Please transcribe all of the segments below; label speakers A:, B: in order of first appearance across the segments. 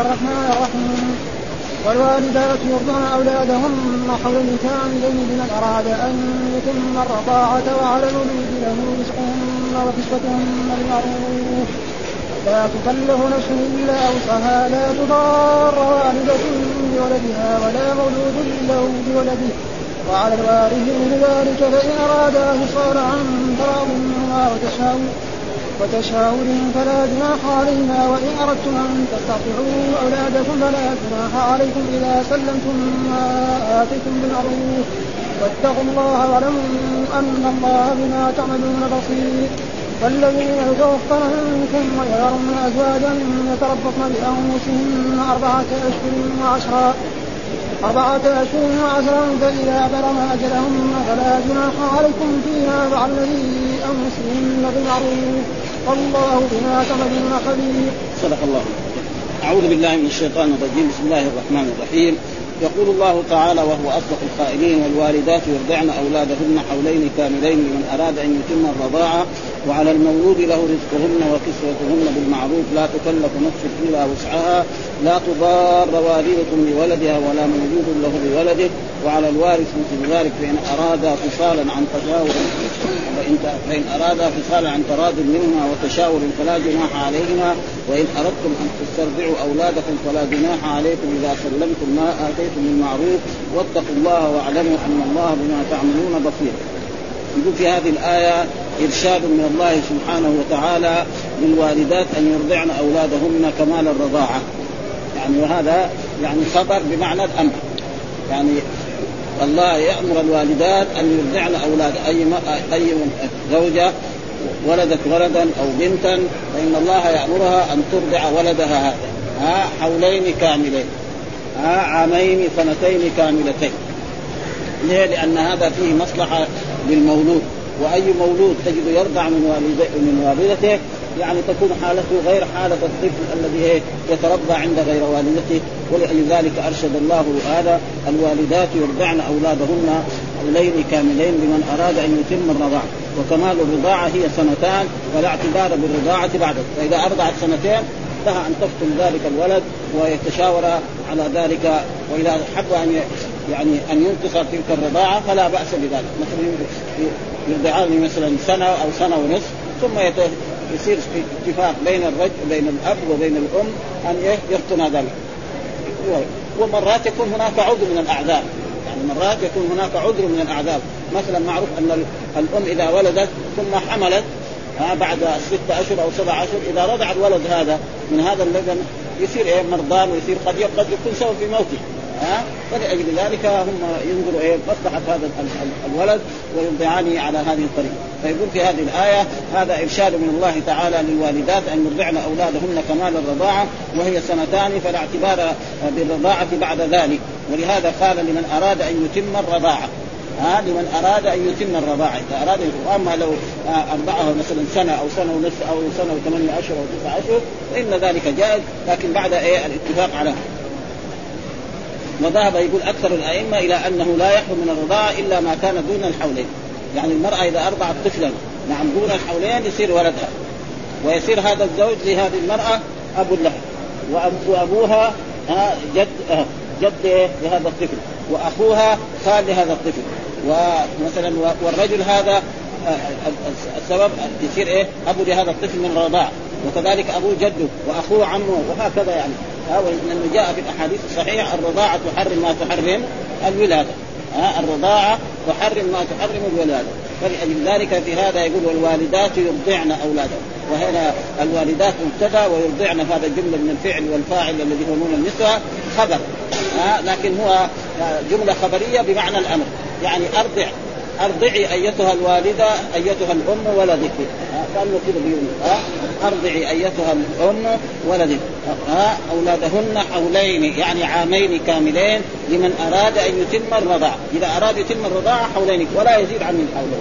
A: الرحمن الرحيم. والوالدات يرضعن اولادهن حولين كاملين لمن اراد أن يتم الرضاعة وعلى الوليد له رزقهن وكسوتهن بالمعروف لا تكلف نفس إلا أوسعها لا تضار والدة بولدها ولا مولود له بولده. وعلى الوارث من ذلك فإن ارادا فصال عن تراض منهما وتشاور فلا جناح علينا وإن أردتم أن تستطيعوا أولادكم فلا جناح عليكم إذا سلمتم ما آتيتم بالمعروف. واتقوا الله واعلموا أن الله بما تعملون بصير. والذين يتوفون منكم ويذرون أزواجا يتربصن بأنفسهن أربعة أشهر وعشرا. أربعة أشهر وعشرا فإذا بلغن أجلهن فلا جناح عليكم فيما فعلن في أنفسهن بالمعروف. والله بما تعملون خبير.
B: صدق الله. أعوذ بالله من الشيطان الرجيم، بسم الله الرحمن الرحيم. يقول الله تعالى وهو أصدق القائلين والوالدات يرضعن أولادهن حولين كاملين لمن أراد أن يتم الرضاعة وعلى المولود له رزقهن وكسوتهن بالمعروف لا تكلف نفس إلا وسعها لا تضار والدة بولدها ولا مولود له بولده وعلى الوارث مثل ذلك فإن أراد فصالا عن تشاور فإن فإن أراد فصالا عن تراض منهما وتشاور فلا جناح عليهما وإن أردتم أن تسترضعوا أولادكم فلا جناح عليكم إذا سلمتم ما آتيتم بالمعروف واتقوا الله واعلموا أن الله بما تعملون بصير. يقول في هذه الآية إرشاد من الله سبحانه وتعالى للوالدات أن يرضعن أولادهن كمال الرضاعة. يعني وهذا يعني خبر بمعنى الأمر. يعني الله يأمر الوالدات أن يرضعن أولاد أي أي زوجة ولدت ولدا أو بنتا فإن الله يأمرها أن ترضع ولدها هذا. ها حولين كاملين. عامين سنتين كاملتين. ليه؟ لأن هذا فيه مصلحة للمولود. وأي مولود تجد يرضع من من والدته يعني تكون حالته غير حالة الطفل الذي يتربى عند غير والدته. ولذلك أرشد الله هذا الوالدات يرضعن أولادهن حولين كاملين لمن أراد أن يتم الرضاعة وكمال الرضاعة هي سنتان ولا اعتبار بالرضاعة بعد. فإذا أرضعت سنتين لها أن تفطم ذلك الولد ويتشاور على ذلك وإذا حب أن يعني أن ينقص تلك الرضاعة فلا بأس بذلك. مثلا يرضعان مثلا سنة أو سنة ونصف ثم يصير اتفاق بين الرجل بين الأب وبين الأم أن؟ يفطن ذلك. ومرات يكون هناك عذر من الأعذار. يعني مرات يكون هناك عذر من الأعذار. مثلا معروف أن الأم إذا ولدت ثم حملت بعد ستة أشهر أو سبع أشهر إذا رضع الولد هذا من هذا اللبن يصير إيه مرضان ويصير قد قد يكون سبب في موته. ها؟ فلأجل ذلك هم ينظروا إيه مصلحة هذا الولد ويرضعانه على هذه الطريقة. فيقول في هذه الآية هذا إرشاد من الله تعالى للوالدات أن يرضعن أولادهن كمال الرضاعة وهي سنتان فلا اعتبار بالرضاعة بعد ذلك. ولهذا قال لمن أراد أن يتم الرضاعة. ها لمن أراد أن يتم الرضاعه إذا أراد واما لو أرضعه مثلا سنة أو سنة ونصف أو سنة وثمانية اشهر أو تسعة اشهر فإن ذلك جائز لكن بعد إيه الاتفاق على وذهب يقول أكثر الأئمة إلى أنه لا يحرم من الرضاعه إلا ما كان دون الحولين. يعني المرأة إذا أرضعت طفلا نعم دون الحولين يصير ولدها. ويصير هذا الزوج لهذه المرأة أب لها وأبوها جد جد لهذا الطفل. وأخوها خال لهذا الطفل. ومثلا والرجل هذا السبب يصير إيه؟ أبو لهذا الطفل من الرضاعه وكذلك أبوه جده وأخوه عمه وهكذا يعني. لأنه جاء في الأحاديث الصحيحة الرضاعة تحرم ما تحرم الولادة. ها الرضاعة تحرم ما تحرم الولادة. فلأجل ذلك في هذا يقول والوالدات يرضعن أولادهم. وهنا الوالدات مبتدأ ويرضعن هذا جملة من الفعل والفاعل الذي هو نون النسوة خبر. ها لكن هو جملة خبرية بمعنى الأمر. يعني أرضع أرضعي أيتها الوالدة أيتها الأم ولدك. كانه كذا بيقول أرضعي أيتها الأم ولدك. ها أولادهن حولين يعني عامين كاملين لمن أراد أن يتم الرضاعه إذا أراد يتم الرضاعه حولين ولا يزيد عن الحولين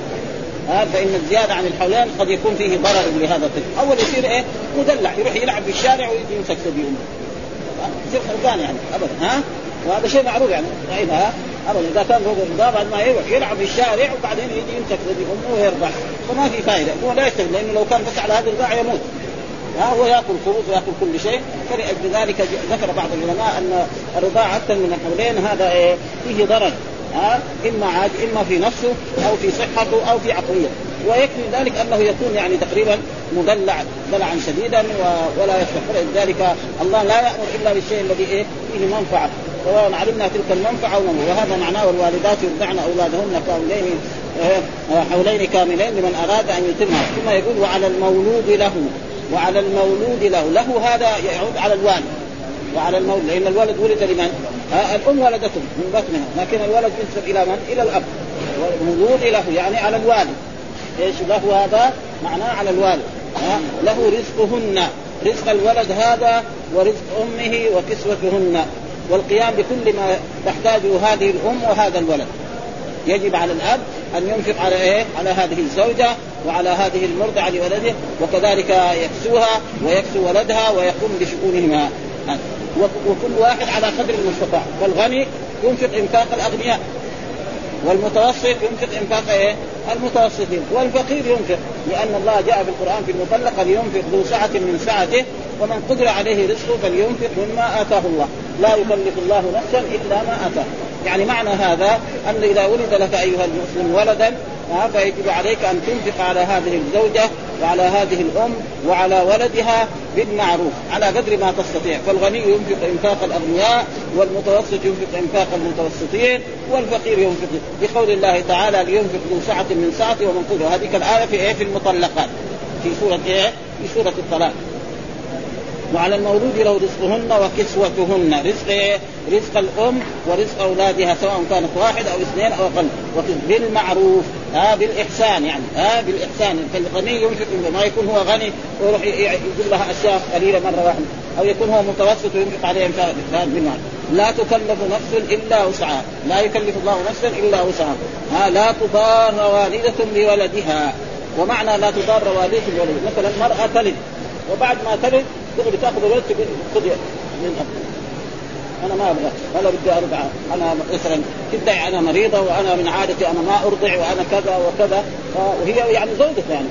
B: ها فإن الزيادة عن الحولين قد يكون فيه ضرر لهذا الطفل، أول يصير إيه؟ مدلع يروح يلعب في الشارع ويجي يمسك أمه. يصير خربان يعني ابدا. ها؟ وهذا شيء معروف يعني ها؟ ابدا. إذا كان فوق الرضا بعد ما يروح يلعب في الشارع وبعدين يجي يمسك ثدي امه ويرضع فما في فائده هو لا يستفيد لأنه لو كان بس على هذه الرضاعه يموت. ها؟ هو يأكل خبز ويأكل كل شيء. فلأجل ذلك ذكر بعض العلماء أن الرضاعه أكثر من الحولين. هذا إيه؟ فيه ضرر. ها إما عاد إما في نفسه أو في صحته أو في عقليته. ويكفي ذلك أنه يكون يعني تقريبا مدلع دلعا شديدا ولا يصلح. فلذلك الله لا يأمر إلا بالشيء الذي إيه فيه منفعة. سواء علمنا تلك المنفعة وهذا معناه والوالدات يرضعن أولادهن كاملين آه، حولين كاملين لمن أراد أن يتمها. ثم يقول وعلى المولود له. وعلى المولود له. له هذا يعود على الوالد. وعلى المولود لأن الولد ولد لمن؟ الأم ولدته من بطنها لكن الولد ينسب إلى من؟ إلى الأب. والمولود له يعني على الوالد. إيش له هذا؟ معناه على الوالد. له رزقهن. رزق الولد هذا ورزق أمه وكسوتهن. والقيام بكل ما تحتاجه هذه الأم وهذا الولد. يجب على الأب أن ينفق على إيه؟ على هذه الزوجة وعلى هذه المرضعه لولده وكذلك يكسوها ويكسو ولدها ويقوم بشؤونهما. وكل واحد على قدر المستطاع. فالغني ينفق إنفاق الأغنياء. والمتوسط ينفق إنفاق إيه؟ المتوسطين. والفقير ينفق لأن الله جاء في القرآن في المطلقه لينفق ذو سعة من سعته ومن قدر عليه رزقه فلينفق مما آتاه الله. لا يكلف الله نفسا إلا ما اتاه يعني معنى هذا أن إذا ولد لك أيها المسلم ولدا فيجب عليك أن تنفق على هذه الزوجة وعلى هذه الأم وعلى ولدها بالمعروف على قدر ما تستطيع. فالغني ينفق إنفاق الأغنياء والمتوسط ينفق إنفاق المتوسطين والفقير ينفق بقول الله تعالى لينفق ذو سعة من سعته ومن قدر هذه الايه في إيه؟ في المطلقات. في سورة إيه؟ في سورة الطلاق. وعلى المولود له رزقهن وكسوتهن. رزق إيه؟ رزق الأم ورزق أولادها سواء كانت واحد أو اثنين أو أقل. بالمعروف. ها بالإحسان يعني ها بالإحسان. فالغني ينفق ما يكون هو غني ويروح يجيب لها أشياء قليلة مرة واحدة أو يكون هو متوسط وينفق عليها بالمعروف لا تكلف نفس إلا وسعها. لا يكلف الله نفسا إلا وسعها. ها لا تضار والدة بولدها ومعنى لا تضار والدة بولدها مثلا المرأة تلد وبعد ما تلد تقدر تأخذ الولد خذ من اب أنا ما أبغى ولا بدي ارضع أنا مثلا تدعي أنا مريضة وأنا من عادتي أنا ما أرضع وأنا كذا وكذا. وهي يعني زوجته يعني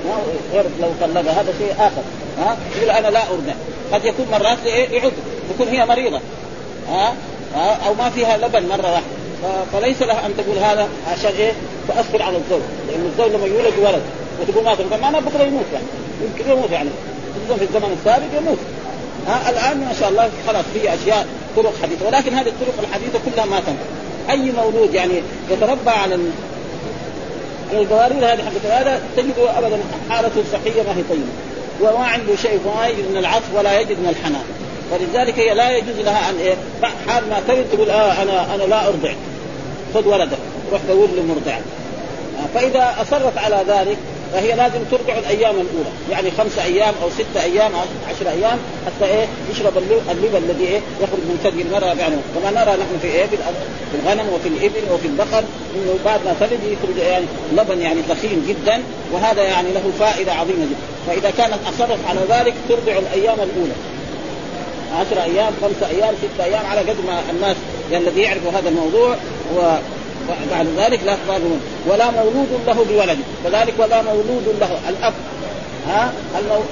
B: غير لو طلقها هذا شيء آخر. ها يقول أنا لا أرضع. قد يكون مرات يعد تكون هي مريضة. ها ها أو ما فيها لبن مرة واحدة. فليس لها أن تقول هذا عشان إيه؟ تاثر على الزوج. لأن الزوج لما يولد ولد وتقول ما ترضع معناه بكرة يموت يعني. يمكن يموت يعني. في الزمن السابق يموت. ها الآن ما شاء الله خلاص في أشياء طرق حديثة. ولكن هذه الطرق الحديثة كلها ما تنفع. أي مولود يعني يتربى على القوارير هذه حقت هذا تجده ابدا حالته الصحيه ما هي طيبة. وما عنده شيء ما يجد من العطف ولا يجد من الحنان. فلذلك هي لا يجوز لها أن إيه حال ما تلد تقول آه أنا أنا لا أرضع. خذ ولدك. روح دور له مرضعه فإذا أصرت على ذلك فهي لازم ترجع الأيام الأولى. يعني خمسة أيام أو ستة أيام أو عشر أيام حتى إيه يشرب اللبن الذي إيه يخرج من ثدي المرأة يعني كما نرى نحن في إيه في الغنم وفي الإبل وفي البقر إنه بعد ما تلد يخرج يعني لبن يعني ضخيم جدا وهذا يعني له فائدة عظيمة جدا. فإذا كانت اصرت على ذلك ترجع الأيام الأولى. عشر أيام خمسة أيام ستة أيام على قد ما الناس يعني الذي يعرف هذا الموضوع و بعد ذلك لا تضارون ولا مولود له بولد. كذلك ولا مولود له الأب. ها؟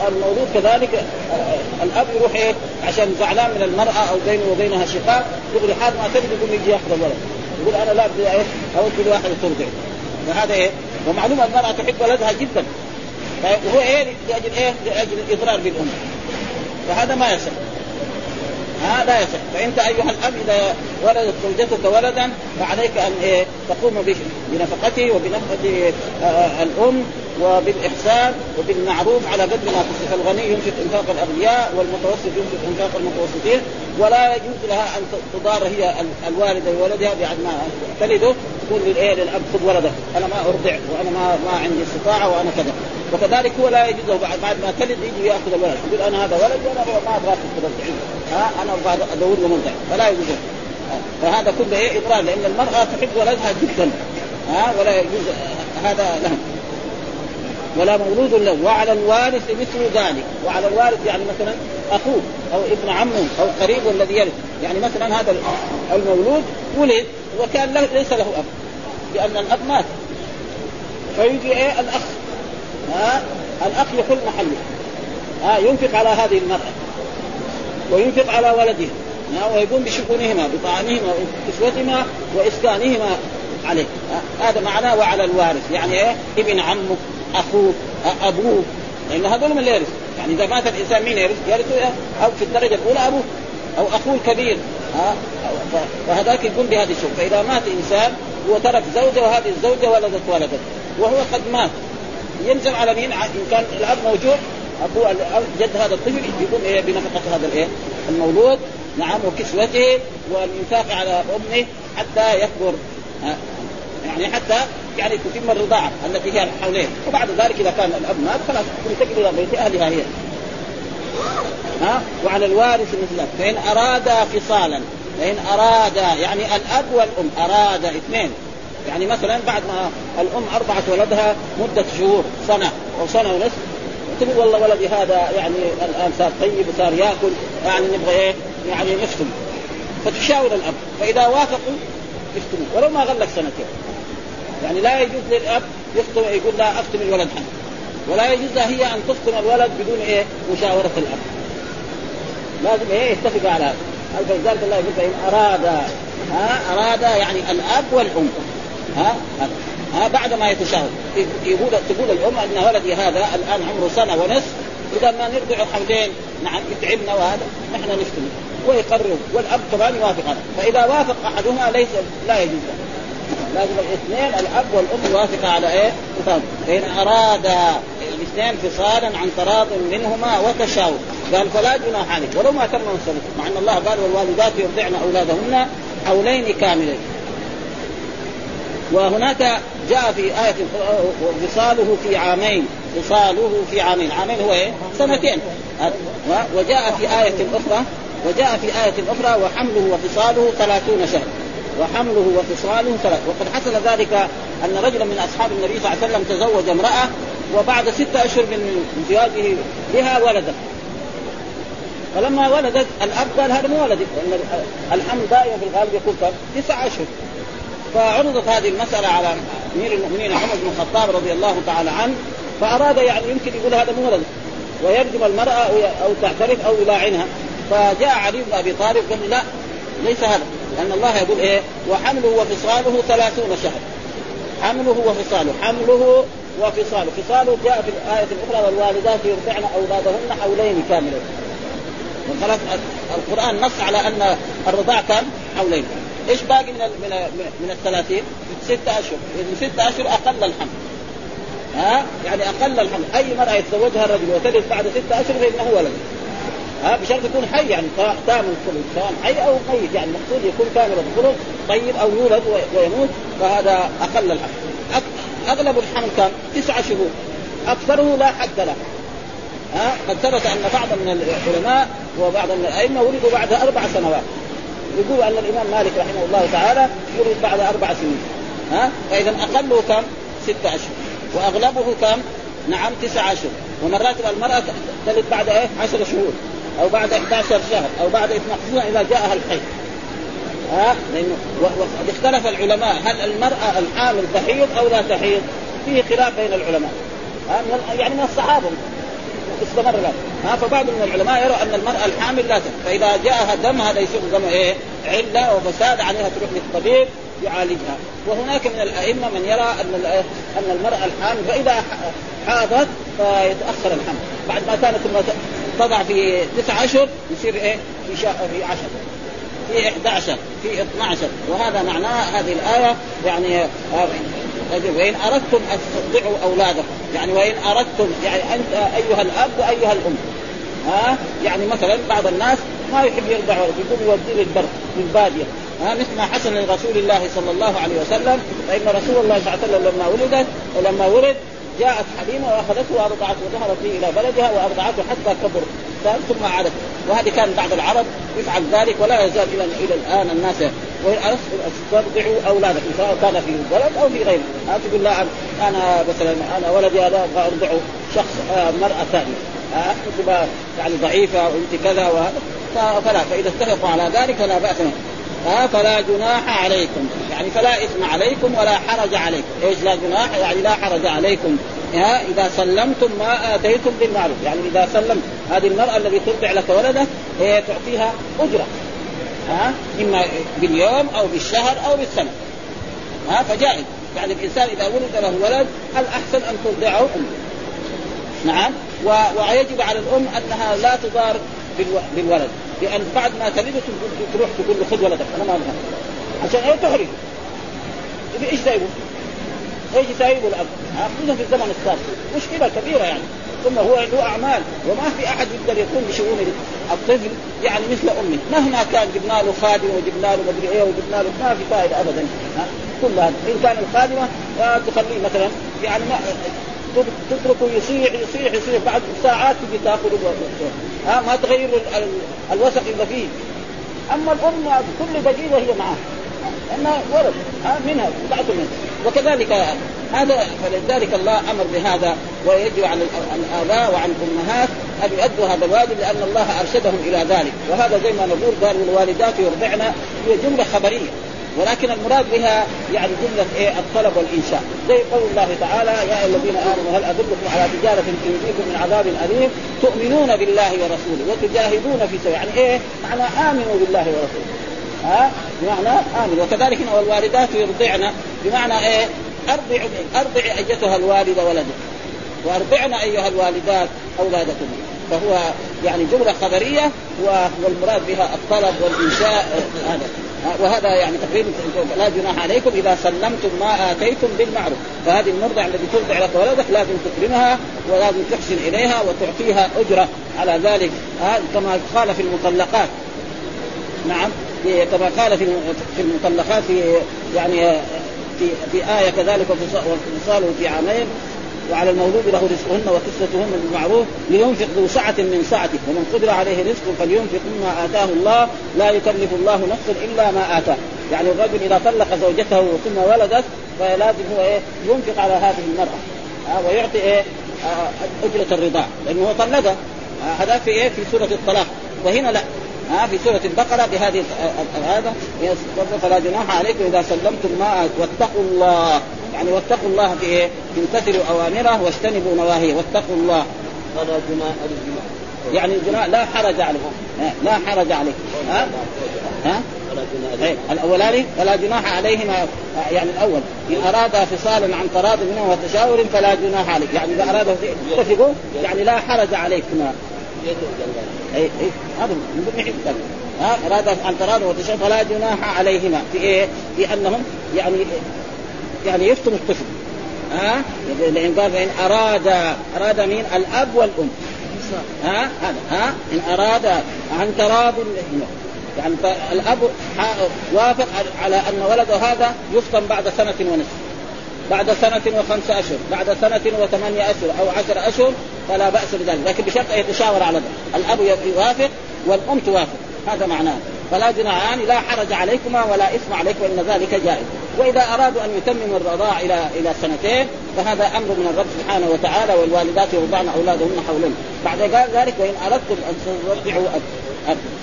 B: المولود كذلك آه، الأب يروح إيه؟ عشان زعلان من المرأة أو بينه وبينها شقاق يقول حال ما تلد يقوم يجي ياخذ الولد. يقول أنا لا بدي إيه أو كل واحد ترضع فهذا إيه؟ ومعلوم المرأة تحب ولدها جدا. وهو إيه؟ لأجل إيه؟ لأجل الإضرار بالأم. فهذا ما يصح. ها لا يصح فانت أيها الأب إذا ولدت زوجتك ولدا فعليك أن إيه تقوم بنفقته وبنفقه آه الأم وبالإحسان وبالمعروف على قدر ما تستطيع الغني ينفق إنفاق الأغنياء والمتوسط ينفق إنفاق المتوسطين ولا يجوز لها أن تضار هي الوالدة بولدها بعد ما تلده تقول للايه للاب خذ ولدك أنا ما أرضع وأنا ما ما عندي استطاعة وأنا كذا. وكذلك هو لا يجوز له بعد ما تلد يجي يأخذ الولد. يقول أنا هذا ولد وأنا ما ابغاك ترضعيه ها أنا أبغى أدور له مرضع فلا يجوز فهذا كله إيه اضرار لأن المرأة تحب ولدها جدا. ها ولا يجوز هذا لهم. ولا مولود له وعلى الوارث مثل ذلك. وعلى الوارث يعني مثلا أخوه أو ابن عمه أو قريبه الذي يرث. يعني مثلا هذا المولود ولد وكان له ليس له أب لأن الأب مات. فيجي إيه؟ الأخ. ها؟ الأخ يحل محله. ها؟ ينفق على هذه المرأة. وينفق على ولدها ويقوم بشؤونهما بطعامهما وكسوتهما وإسكانهما عليه. هذا معناه وعلى الوارث. يعني إيه؟ ابن عمه اخوه ابوه لأن هذول من اللي يرث يعني إذا مات الإنسان مين يرث؟ يرث أو في الدرجة الأولى ابوه أو اخوه الكبير. ها؟ فهذاك يقوم بهذه الشغل فإذا مات إنسان وترك زوجة وهذه الزوجة ولدت ولدا وهو قد مات. يلزم على مين؟ إن كان الأب موجود. أبو جد هذا الطفل يقوم إيه؟ بنفقة هذا الإيه؟ المولود. نعم وكسوته. والانفاق على أمه حتى يكبر. يعني حتى يعني تتم الرضاعة التي هي الحولين وبعد ذلك إذا كان الأب مات خلاص تنتقل إلى بيت أهلها هي. ها؟ وعلى الوارث مثل فإن اراد فصالا فإن اراد يعني الأب والأم اراد اثنين. يعني مثلا بعد ما الأم أرضعت ولدها مدة شهور سنة أو سنة ونصف تقول والله ولدي هذا يعني الآن صار طيب وصار يأكل يعني نبغى إيه؟ يعني نفتم فتشاور الأب. فإذا وافقوا يفتموا ولو ما غلق سنتين. يعني لا يجوز للأب يفتم يقول لا افتم الولد. حنا ولا يجوز هي أن تفتم الولد بدون إيه؟ مشاورة الأب. لازم إيه؟ يتفق على هذا. فلذلك الله يقول فإن أراد ها؟ أراد يعني الأب والأم. ها؟ ها؟ بعد ما يتشاور. يقول تقول الأم أن ولدي هذا الآن عمره سنة ونصف. إذا ما نرضع حولين نعم يتعبنا وهذا نحن نفتن ويقرر. والأب كمان يوافق هذا. فإذا وافق أحدهما ليس لا يجوز. لازم الاثنين الأب والأم يوافق على إيه؟ فإن أراد الاثنين فصالا عن تراض منهما وتشاور. قال فلا جناح عليه ولو ما تم سنه مع أن الله قال والوالدات يرضعن أولادهن حولين كاملين. وهناك جاء في آية وفصاله في عامين. فصاله في عامين. عامين هو إيه؟ سنتين. وجاء في آية أخرى. وجاء في آية أخرى. وحمله وفصاله ثلاثون شهر. وحمله وفصاله ثلاث وقد حصل ذلك أن رجلا من أصحاب النبي صلى الله عليه وسلم تزوج امرأة وبعد ستة أشهر من زواجه بها ولدت. فلما ولدت الأب قال هذا مو ولدي لأن الحمل دائما في الغالب يكون تسع أشهر. فعرضت هذه المسألة على أمير المؤمنين عمر بن الخطاب رضي الله تعالى عنه فأراد يعني يمكن يقول هذا مو ولد ويرجم المرأة أو تعترف أو يلاعنها. فجاء علي بن أبي طالب قال لا ليس هذا. لأن الله يقول إيه وحمله وفصاله ثلاثون شهر حمله وفصاله حمله وفصاله فصاله جاء في الآية الأخرى والوالدات يرضعن أولادهن حولين كاملين وخلاص القرآن نص على أن الرضاع كان حولين إيش باقي من من من الثلاثين؟ ستة أشهر، من ستة أشهر أقل الحمل. ها؟ يعني أقل الحمل، أي مرأة يتزوجها الرجل وتلد بعد ستة أشهر فإنه ولد. ها بشرط يكون حي يعني تام الخلق سواء حي أو ميت يعني المقصود يكون كامل الخلق طيب أو يولد ويموت فهذا أقل الحمل. أغلب الحمل كان تسعة شهور أكثره لا حد له. ها قد ثبت أن بعض من العلماء وبعض من الأئمة ولدوا بعد أربع سنوات يقول أن الإمام مالك رحمه الله تعالى ولد بعد أربع سنين ها فإذا أقله كم؟ ستة أشهر وأغلبه كم؟ نعم تسعة أشهر ومرات المرأة تلد بعد إيه؟ عشر شهور أو بعد 11 شهر أو بعد 12 إذا جاءها الحيض ها؟ لأنه اختلف العلماء هل المرأة الحامل تحيض أو لا تحيض؟ فيه خلاف بين العلماء. ها؟ يعني من الصحابة. استمر له ها؟ فبعض من العلماء يرى أن المرأة الحامل لا فإذا جاءها دم هذا يصير دم إيه؟ علة وفساد عليها تروح للطبيب يعالجها. وهناك من الأئمة من يرى أن أن المرأة الحامل فإذا حاضت فيتأخر الحمل. بعد ما كانت تضع في تسعة اشهر يصير إيه؟ في شا... في 10 في 11 في 12 وهذا معناه هذه الآية يعني وإن أردتم أن ترضعوا أولادكم يعني وإن أردتم يعني أنت أيها الأب وأيها الأم. ها؟ يعني مثلا بعض الناس ما يحب يرضع يقول يوديه للبر للبادية. ها؟ مثل ما حصل لرسول الله صلى الله عليه وسلم فإن رسول الله صلى الله عليه وسلم لما ولدت ولما ولد جاءت حليمه وأخذته وأرضعته وذهبت به إلى بلدها وأرضعته حتى كبر. ثم عادت. وهذه كان بعض العرب يفعل ذلك ولا يزال إلى إلى الآن الناس ترضعوا أولادكم سواء كان في البلد أو في غيره ما تقول لا أنا مثلا أنا ولدي هذا أبغى ارضعه شخص آه، مرأة ثانية. آه يعني ضعيفة وأنت كذا وهذا فلا فإذا اتفقوا على ذلك فلا بأس منه. ها فلا جناح عليكم. يعني فلا إثم عليكم ولا حرج عليكم. إيش لا جناح؟ يعني لا حرج عليكم. ها إذا سلمتم ما آتيتم بالمعروف. يعني إذا سلمت هذه المرأة الذي ترضع لك ولده هي تعطيها أجرة. ها إما باليوم أو بالشهر أو بالسنة. ها فجائز. يعني الإنسان إذا ولد له ولد الاحسن أن ترضعه؟ امه نعم ويجب على الأم أنها لا تضار بالولد. لأن بعد ما تلده تروح تقول له خذ ولدك أنا ما أبغى. عشان إيه تحرق إيش سايبه؟ إيش سايبه الأب؟ خصوصا في الزمن السابق. مشكلة كبيرة يعني. ثم هو له أعمال. وما في أحد يقدر يقوم بشؤون الطفل يعني مثل امه مهما كان جبنا له خادم وجبنا له مدري إيه وجبنا له ما في فائدة ابدا. كل هذا. إن كان الخادمة تخليه مثلا يعني ما تتركه يصيح يصيح يصيح بعد ساعات تجي تاخذه ها ما تغير الوسخ اللي فيه. أما الأم كل دقيقة هي معاه لأنها ولد ها منها بتاعته منها. وكذلك هذا فلذلك الله أمر بهذا ويجب على الآباء وعلى الأمهات أن يؤدوا هذا الواجب لأن الله أرشدهم إلى ذلك. وهذا زي ما نقول قال والوالدات يرضعن هي جملة خبرية. ولكن المراد بها يعني جملة إيه؟ الطلب والإنشاء. زي قول الله تعالى يا أيها الذين آمنوا هل أدلكم على تجارة تنجيكم من عذاب أليم؟ تؤمنون بالله ورسوله وتجاهدون في سبيل يعني إيه؟ معنى آمنوا بالله ورسوله. ها؟ بمعنى امن وكذلك والوالدات يرضعن. بمعنى إيه؟ أرضع أرضع أيتها الوالده ولدك وأرضعن أيها الوالدات أولادكم. فهو يعني جملة خبرية والمراد بها الطلب والإنشاء هذا. وهذا يعني تقريبا لا جناح عليكم إذا سلمتم ما آتيتم بالمعروف. فهذه المرضع التي ترضع لك ولدك لازم تكرمها ولازم تحسن إليها وتعطيها أجرة على ذلك. كما قال في المطلقات. نعم كما قال في في المطلقات في يعني في في آية كذلك وفصاله في عامين. وعلى المولود له رزقهن وكسوتهن بالمعروف لينفق ذو سعة من سعته. ومن قدر عليه رزق فلينفق مما آتاه الله. لا يكلف الله نفسا إلا ما آتاه. يعني الرجل إذا طلق زوجته ثم ولدت فلازم هو إيه؟ ينفق على هذه المرأة. آه ويعطي إيه؟ آه أجرة الرضاع لأنه هو طلقها. آه هذا في إيه؟ في سورة الطلاق. وهنا لا. ها في سورة البقرة بهذه هذا. فلا جناح عليكم إذا سلمتم ما واتقوا الله. يعني واتقوا الله في إيه؟ امتثلوا أوامره واجتنبوا نواهيه. واتقوا الله.
C: فلا جناح
B: يعني الجناح لا حرج عليكم لا حرج عليكم ها؟ ها؟ إيه، الأولاني فلا جناح عليهما. يعني الأول. إن اراد فصالا عن تراض منه وتشاور فلا جناح عليك. يعني إذا اراد اتفقوا يعني لا حرج عليكما. اي اي هذا من ضمن ها؟ اراد ان تراد وتشاء فلا جناح عليهما. في إيه؟ في أنهم يعني يعني يفتنوا الطفل. ها؟ لأن قال فإن اراد أراد مين؟ الأب والأم. ها؟ هذا. ها؟ إن أراد عن تراض يعني الاب وافق على أن ولده هذا يفطن بعد سنة ونصف. بعد سنة وخمسة أشهر. بعد سنة وثمانية أشهر أو عشر أشهر فلا بأس بذلك. لكن بشرط أن يتشاور على ذلك. الأب يوافق والأم توافق. هذا معناه. فلا جناحان لا حرج عليكما ولا إثم عليكم إن ذلك جائز. وإذا أرادوا أن يتمموا الرضاعة إلى إلى سنتين فهذا أمر من الرب سبحانه وتعالى والوالدات يرضعن أولادهن حولين بعد ذلك وإن أردتم أن ترضعوا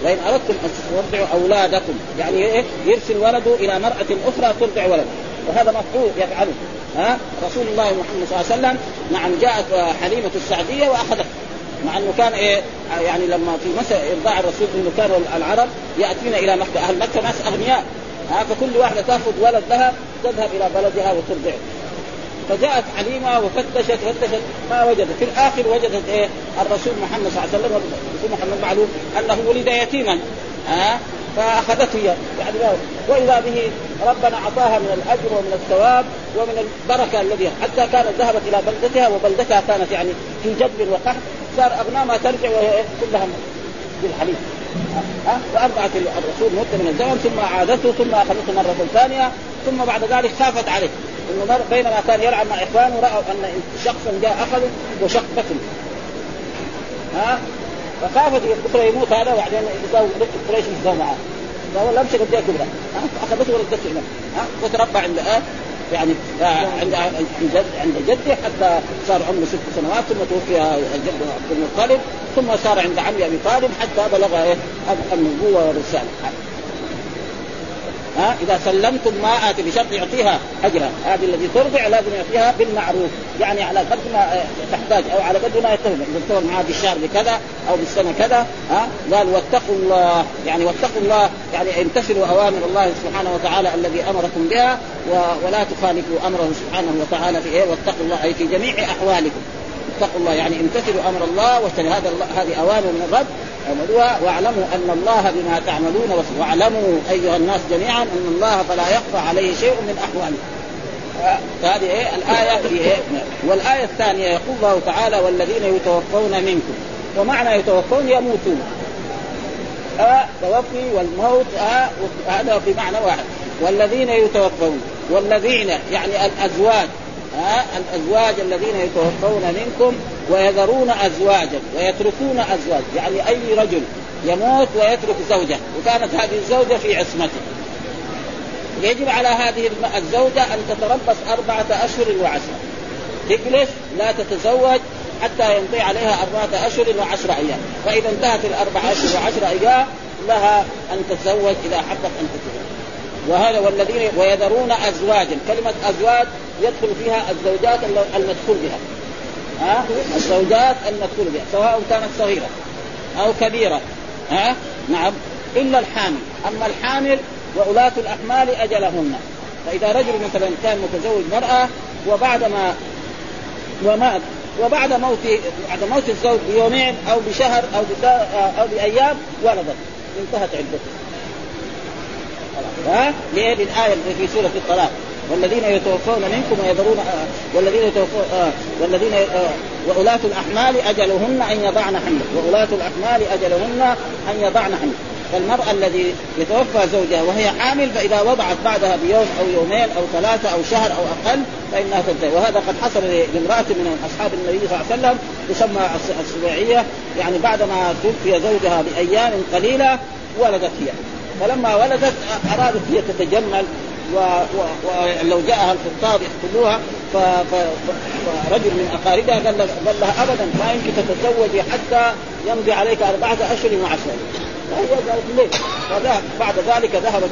B: وإن أردتم أن ترضعوا أولادكم يعني إيه؟ يرسل ولده إلى امرأة أخرى ترضع ولده وهذا مفعول يفعله. ها؟ رسول الله محمد صلى الله عليه وسلم نعم جاءت حليمة السعدية وأخذته. مع أنه كان إيه؟ يعني لما في مساء إرضاع الرسول انه كانوا العرب ياتين إلى مكة. أهل مكة ناس أغنياء. ها فكل واحدة تأخذ ولد لها تذهب إلى بلدها وترضعه فجاءت حليمه وفتشت فتشت ما وجدت. في الآخر وجدت إيه؟ الرسول محمد صلى الله عليه وسلم الرسول محمد معلوم أنه ولد يتيما ها؟ فأخذته اياه يعني وإذا به ربنا أعطاها من الأجر ومن الثواب ومن البركة الذي حتى كانت ذهبت إلى بلدتها وبلدتها كانت يعني في جدب وقحط صار أغنى ما ترجع وهي كلها بالحليب. وارضعت الرسول مده من الزمن ثم اعادته ثم أخذته مرة ثانية ثم بعد ذلك خافت عليه. إنه بينما كان يلعب مع إخوانه رأوا أن شخصا جاء أخذه وشق ها؟ فخافت بكره يموت هذا وبعدين يساوي قريش يساوي معاه فهو لم قد كبرى اخذته ولدته هنا وتربى عند آه يعني عند عند عند جده حتى صار عمره ست سنوات ثم توفي الجد عبد المطلب ثم صار عند عمي أبي طالب حتى بلغ إيه النبوة والرسالة. ها إذا سلمتم ما اتي بشرط يعطيها أجرها. هذه الذي ترضع لازم يعطيها بالمعروف. يعني على قدر ما تحتاج أو على قدر ما يتهم. إذا اتفق معها بالشهر بكذا أو بالسنة كذا ها قال واتقوا الله. يعني واتقوا الله. يعني امتثلوا أوامر الله سبحانه وتعالى الذي أمركم بها ولا تخالفوا أمره سبحانه وتعالى في إيه؟ واتقوا الله. أي في جميع أحوالكم. اتقوا الله. يعني امتثلوا أمر الله هذا هذه أوامر من الرب واعلموا ان الله بما تعملون بصير. واعلموا ايها الناس جميعا ان الله فلا يخفى عليه شيء من احواله فهذه إيه؟ الآية في إيه؟ والآية الثانية يقول الله تعالى والذين يتوفون منكم. ومعنى يتوفون يموتون. آه؟ توفي والموت آه؟ هذا في معنى واحد. والذين يتوفون. والذين يعني الأزواج. ها الأزواج الذين يتوفون منكم ويذرون أزواجا ويتركون أزواج يعني أي رجل يموت ويترك زوجة وكانت هذه الزوجة في عصمته. يجب على هذه الزوجة أن تتربص أربعة أشهر وعشرة تجلس لا تتزوج حتى يمضي عليها أربعة أشهر وعشرة أيام. فإذا انتهت الأربعة أشهر وعشرة أيام لها أن تتزوج إذا حبت أن تتزوج. وهذا والذين ويذرون أزواجا. كلمة أزواج يدخل فيها الزوجات المدخول بها. ها؟ الزوجات المدخول بها سواء كانت صغيرة أو كبيرة. ها؟ نعم. إلا الحامل. أما الحامل وولاة الأحمال أجلهن. فإذا رجل مثلا كان متزوج مرأة وبعد ما ومات وبعد موت بعد موت الزوج بيومين أو بشهر أو أو بأيام ولدت. انتهت عدته. ها؟ ليه؟ للآية في سورة الطلاق. والذين يتوفون منكم ويذرون آه والذين يتوفون آه والذين آه وأولاة الأحمال أجلهن أن يضعن حمله وأولاة الأحمال أجلهن أن يضعن حمله فالمرأة الذي يتوفى زوجها وهي حامل فإذا وضعت بعدها بيوم أو يومين أو ثلاثة أو شهر أو أقل فإنها تنتهي وهذا قد حصل لامرأة من أصحاب النبي صلى الله عليه وسلم تسمى السبيعية يعني بعدما توفي زوجها بأيام قليلة ولدت هي. فلما ولدت أرادت هي تتجمل ولو و... جاءها الخطاب يقتلوها ف... ف... فرجل من أقاربها قال لها, قال لها ابدا ما يمكن تتزوجي حتى يمضي عليك أربعة أشهر وعشرة. فهي قالت ليه؟ فذهب بعد ذلك ذهبت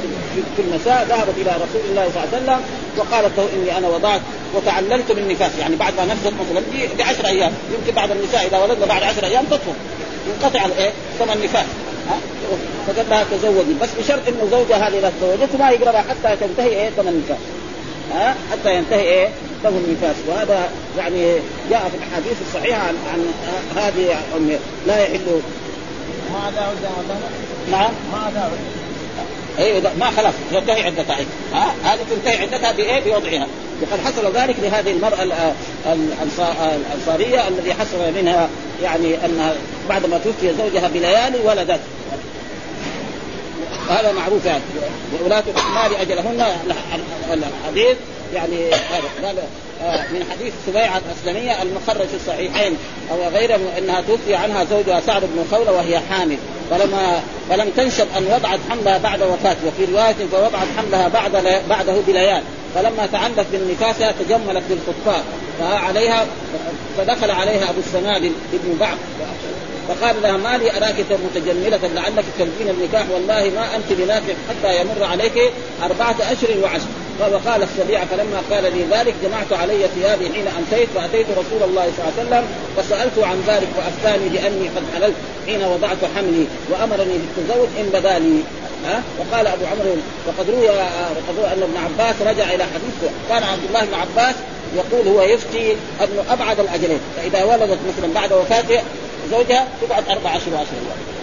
B: في المساء ذهبت إلى رسول الله صلى الله عليه وسلم وقالت له إني أنا وضعت وتعللت من نفاس يعني بعد ما نفست مثلا بعشر أيام. يمكن بعد النساء إذا ولدنا بعد عشر أيام تطفو ينقطع الايه؟ ثمن النفاس فقال لها تزوجي. بس بشرط إنه زوجها هذه اذا تزوجته ما يقربها حتى تنتهي إيه؟ ثمن النفاس. ها؟ حتى ينتهي إيه؟ ثمن النفاس. وهذا يعني جاء في الأحاديث الصحيحة عن, عن هذه لا يحل.
A: ما داود
B: نعم.
A: ما داود
B: اي ما خلاص تنتهي عدتها ها؟ هذه تنتهي عدتها بإيه؟ بوضعها. وقد حصل ذلك لهذه المرأة الأنصارية الذي حصل منها يعني أنها بعد ما توفي زوجها بليالي ولدت. هذا معروف يعني. وولاة الأحمال أجلهن الحديث يعني هذا. من حديث سبيعة الأسلمية المخرج في الصحيحين أو غيره أنها توفي عنها زوجها سعد بن خولة وهي حامل. فلما فلم تنشب أن وضعت حملها بعد وفاته وفي رواية فوضعت حملها بعد بعده بليال. فلما تعلق بالنفاسة تجملت بالخطاب فعليها فدخل عليها أبو السنابل ابن بعض. فقال لها ما لي أراك متجملة لعلك تلقين النكاح؟ والله ما أنت بنافع حتى يمر عليك أربعة أشهر وعشر. وقال السبيع فلما قال لي ذلك جمعت علي ثيابي حين أمسيت فاتيت رسول الله صلى الله عليه وسلم فسالته عن ذلك وأفتاني بأني قد حللت حين وضعت حملي وأمرني بالتزوج إن بدا لي. ها؟ وقال أبو عمرو وقد روي وقد روي أن ابن عباس رجع إلى حديث كان عبد الله بن عباس يقول هو يفتي انه أبعد الأجلين فإذا ولدت مثلا بعد وفاته زوجها تقعد أربع اشهر واشهر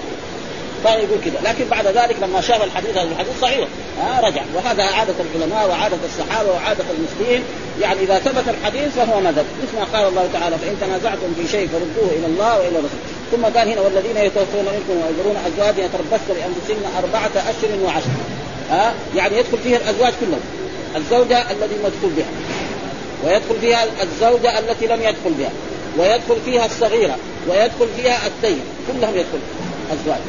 B: كان يقول كذا. لكن بعد ذلك لما شاف الحديث هذا الحديث صحيح. آه رجع. وهذا عادة العلماء وعادة الصحابة وعادة المسلمين. يعني إذا ثبت الحديث فهو مذهب. مثل ما قال الله تعالى فإن تنازعتم في شيء فردوه إلى الله وإلى الرسول ثم قال هنا والذين يتوفون منكم ويذرون أزواج يتربصن بأنفسهن أربعة أشهر وعشر. ها آه يعني يدخل فيها الأزواج كلهم. الزوجة الذي مدخول بها. ويدخل فيها الزوجة التي لم يدخل بها. ويدخل فيها الصغيرة. ويدخل فيها الدين. كلهم يدخل أزواج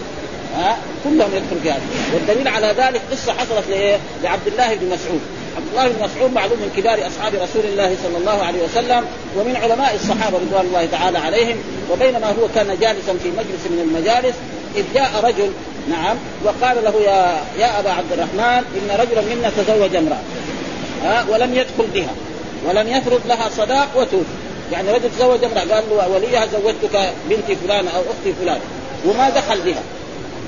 B: ها؟ كلهم يدخل فيها والدليل على ذلك قصة حصلت لإيه؟ لعبد الله بن مسعود. عبد الله بن مسعود معلوم من كبار أصحاب رسول الله صلى الله عليه وسلم ومن علماء الصحابة رضوان الله تعالى عليهم. وبينما هو كان جالسا في مجلس من المجالس إذ جاء رجل نعم وقال له يا يا أبا عبد الرحمن إن رجلا منا تزوج امرأة ها؟ ولم يدخل بها ولم يفرض لها صداق وتوفي. يعني رجل تزوج امرأة قال له وليها زوجتك بنتي فلانه أو أختي فلانه وما دخل بها.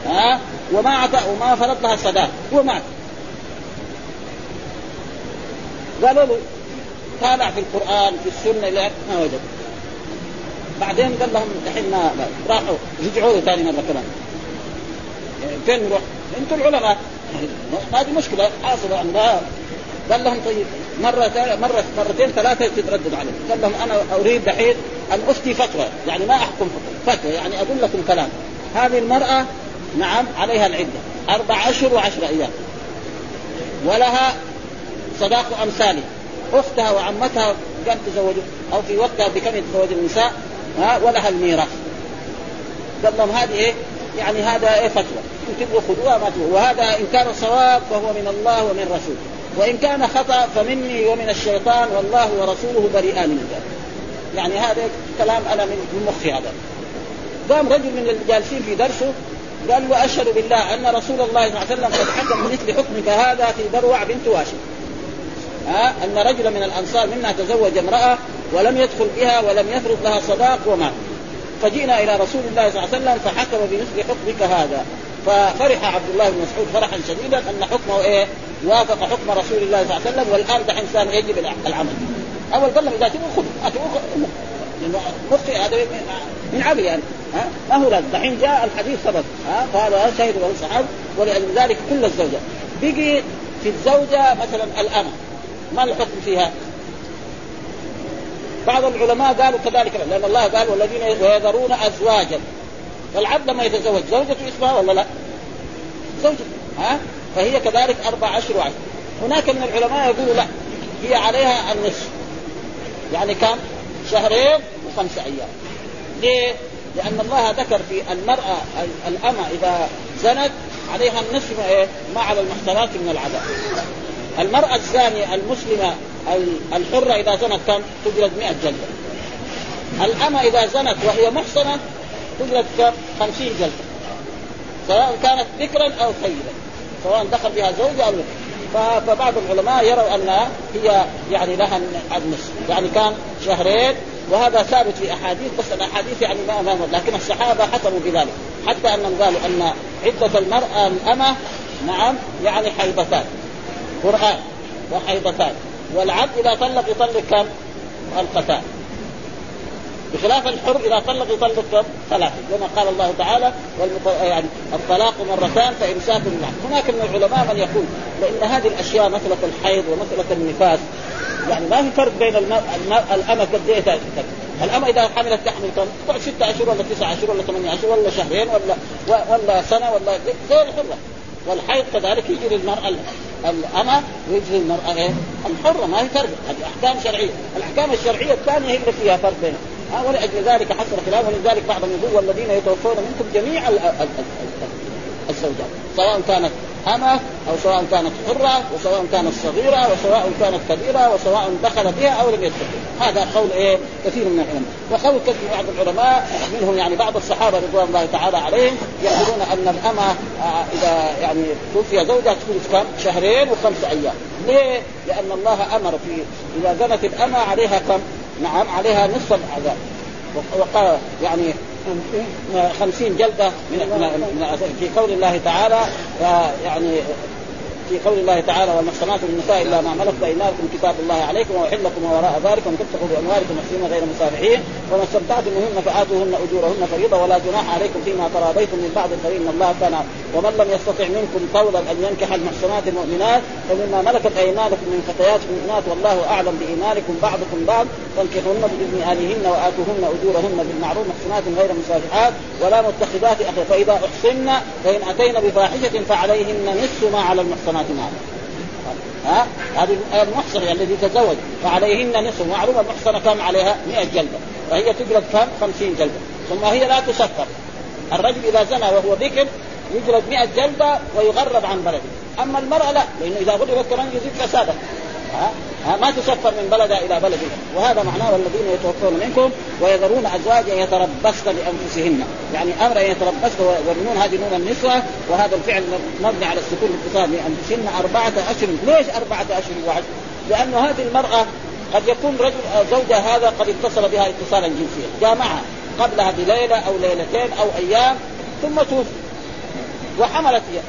B: ها؟ وما عطى وما فرض لها صداق ومات قالوا له طالع في القرآن في السنة لا ما وجد. بعدين قال لهم الحين ما راحوا رجعوا له ثاني مرة كمان. يعني فين نروح؟ أنتم العلماء. هذه مشكلة حاصلة عندها قال لهم طيب مرة مرة مرتين ثلاثة تتردد عليه قال لهم أنا أريد دحين أن أفتي فتوى. يعني ما أحكم فتوى يعني أقول لكم كلام. هذه المرأة نعم عليها العدة. أربع أشهر وعشر أيام. ولها صداق أمثاله أختها وعمتها كم تزوجوا؟ أو في وقتها بكم يتزوج النساء؟ ها ولها الميراث. قال لهم هذه إيه؟ يعني هذا إيه فتوى؟ تبغوا خذوها ما تبغوا. وهذا إن كان صواب فهو من الله ومن رسوله. وإن كان خطأ فمني ومن الشيطان والله ورسوله بريئان من ذلك يعني هذا كلام أنا من مخي هذا. قام رجل من الجالسين في درسه قال وأشهد بالله أن رسول الله صلى الله عليه وسلم قد حكم بمثل حكمك هذا في بروع بنت واشم. ها؟ أن رجلا من الأنصار منا تزوج امرأة ولم يدخل بها ولم يفرض لها صداق ومات فجئنا إلى رسول الله صلى الله عليه وسلم فحكم بمثل حكمك هذا. ففرح عبد الله بن مسعود فرحا شديدا أن حكمه إيه؟ وافق حكم رسول الله صلى الله عليه وسلم والآن دحين انسان يجب العمل. أول قال إذا تبغوا خذوا مخي هذا من عمل يعني. ها؟ ما هو لازم. دحين جاء الحديث ثبت ها؟ فهذا شهد له الصحابه ولذلك كل الزوجه بقي في الزوجة مثلا الامه ما الحكم فيها؟ بعض العلماء قالوا كذلك لأن الله قال والذين ويذرون ازواجا. فالعبد لما يتزوج زوجته إسمها ولا لا؟ زوجته ها؟ فهي كذلك أربع اشهر وعشر. هناك من العلماء يقولوا لا هي عليها النصف. يعني كم؟ شهرين وخمس أيام. ليه؟ لأن الله ذكر في المرأة الأمة إذا زنت عليها النصف إيه؟ ما على المحصنات من العذاب. المرأة الزانية المسلمة الحرة إذا زنت كم؟ تجلد 100 جلدة. الأمة إذا زنت وهي محصنة تجلد كم؟ 50 جلدة. سواء كانت ذكرا أو سيدا. سواء دخل بها زوجة أو فبعض العلماء يروا أنها هي يعني لها النصف، يعني كان شهرين وهذا ثابت في أحاديث بس الأحاديث يعني ما ما لكن الصحابة حكموا بذلك حتى أنهم قالوا أن عدة المرأة الأمة نعم يعني حيضتان. قرآن وحيضتان. والعبد إذا طلق يطلق كم؟ القتال بخلاف الحر إذا طلق يطلق كم؟ ثلاثة. كما قال الله تعالى والمط... يعني الطلاق مرتان فإمساك بالمعروف. هناك من العلماء من يقول لأن هذه الأشياء مساله الحيض ومساله النفاس يعني ما في فرق بين الماء الماء الأمة قد إيه الأمة إذا حملت تحمل كم؟ تقعد ستة أشهر ولا تسعة أشهر ولا ثمانية أشهر ولا شهرين ولا ولا سنة ولا زي الحرة والحيض كذلك يجري المرأة الأمة ويجري المرأة إيه؟ الحرة ما هي فرق هذه أحكام شرعية، الأحكام الشرعية الثانية هي اللي فيها فرق بينها، ها ولأجل ذلك حصل خلاف ولذلك بعضهم يقول والذين يتوفون منكم جميع الزوجات سواء كانت أمة أو سواء كانت حرة وسواء كانت صغيرة وسواء كانت كبيرة وسواء دخل بها أو لم يدخل هذا قول إيه؟ كثير من العلماء. وقول كثير من بعض العلماء منهم يعني بعض الصحابة رضوان الله تعالى عليهم يقولون أن الأمة آه، إذا يعني توفي زوجها تكون كم؟ شهرين وخمس أيام. ليه؟ لأن الله أمر في إذا زنت الأمة عليها كم؟ نعم عليها نصف العذاب وقال يعني خمسين جلدة من, في قول الله تعالى يعني في قول الله تعالى والمحصنات من النساء إلا ما ملكت أيمانكم كتاب الله عليكم وأحل لكم وراء ذلك وان تبتغوا بأموالكم محسنين غير مسافحين وما استمتعتم بهن فآتوهن أجورهن فريضة ولا جناح عليكم فيما تراضيتم من بعض فإن الله كان ومن لم يستطع منكم قولا أن ينكح المحصنات المؤمنات فمما ملكت أيمانكم من فتيات المؤمنات والله أعلم بإيمانكم بعضكم بعض فانكحوهن بإذن أهلهن وآتوهن أجورهن بالمعروف محصنات غير مسافحات ولا متخذات اخر فإذا أحصن فإن أتين بفاحشة فعليهن نصف ما على المحصنات امهاتهما ها؟ هذه المحصنة الذي تزوج. فعليهن نصف معروف المحصنة كم عليها؟ 100 جلدة. فهي تجلد كم؟ 50 جلدة. ثم هي لا تسكر. الرجل إذا زنى وهو ذكر يجلد 100 جلدة ويغرب عن بلده. أما المرأة لا لأنه إذا غربت كمان يزيد فسادا ها؟ ما تسفر من بلدها إلى بلد وهذا معناه والذين يتوفون منكم ويذرون أزواجا يتربصن بأنفسهن. يعني أمر يتربصن والنون هذه نون النسوة وهذا الفعل مبني على السكون الاتصال بانفسهن أربعة أشهر. ليش أربعة أشهر وعشر؟ لأنه هذه المرأة قد يكون رجل زوجها هذا قد اتصل بها اتصالا جنسيا. جامعها قبلها بليلة أو ليلتين أو أيام ثم توفي. وحملت هي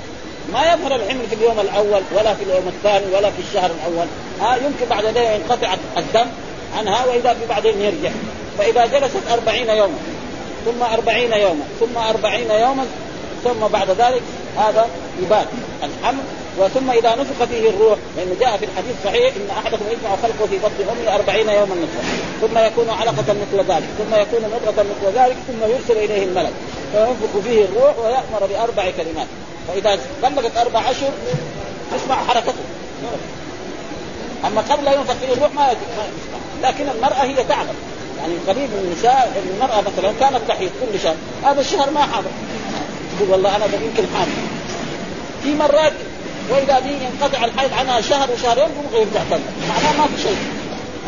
B: ما يظهر الحمل في اليوم الأول ولا في اليوم الثاني ولا في الشهر الأول. ها يمكن بعد ذلك ينقطع الدم عنها وإذا بعدين يرجع. فإذا جلست أربعين يوما ثم أربعين يوما ثم أربعين يوما ثم بعد ذلك هذا يبات. الحمل وثم إذا نفخ فيه الروح لأنه جاء في الحديث الصحيح إن أحدكم يجمع خلقه في بطن أمه أربعين يوما نصفا ثم يكون علقة مثل ذلك ثم يكون مضغه مثل ذلك ثم يرسل إليه الملك فينفخ فيه الروح ويأمر بأربع كلمات. فإذا بلغت أربع أشهر تسمع حركته. أما قبل لا ينفخ فيه الروح ما يسمع لكن المرأة هي تعلم. يعني قريب من النساء المرأة مثلا كانت تحيض كل شهر هذا الشهر ما حاضر. تقول والله أنا يمكن حامل في مرات وإذا دي ينقطع الحيض عنها شهر وشهرين يبغى يرجع معناه ما في شيء.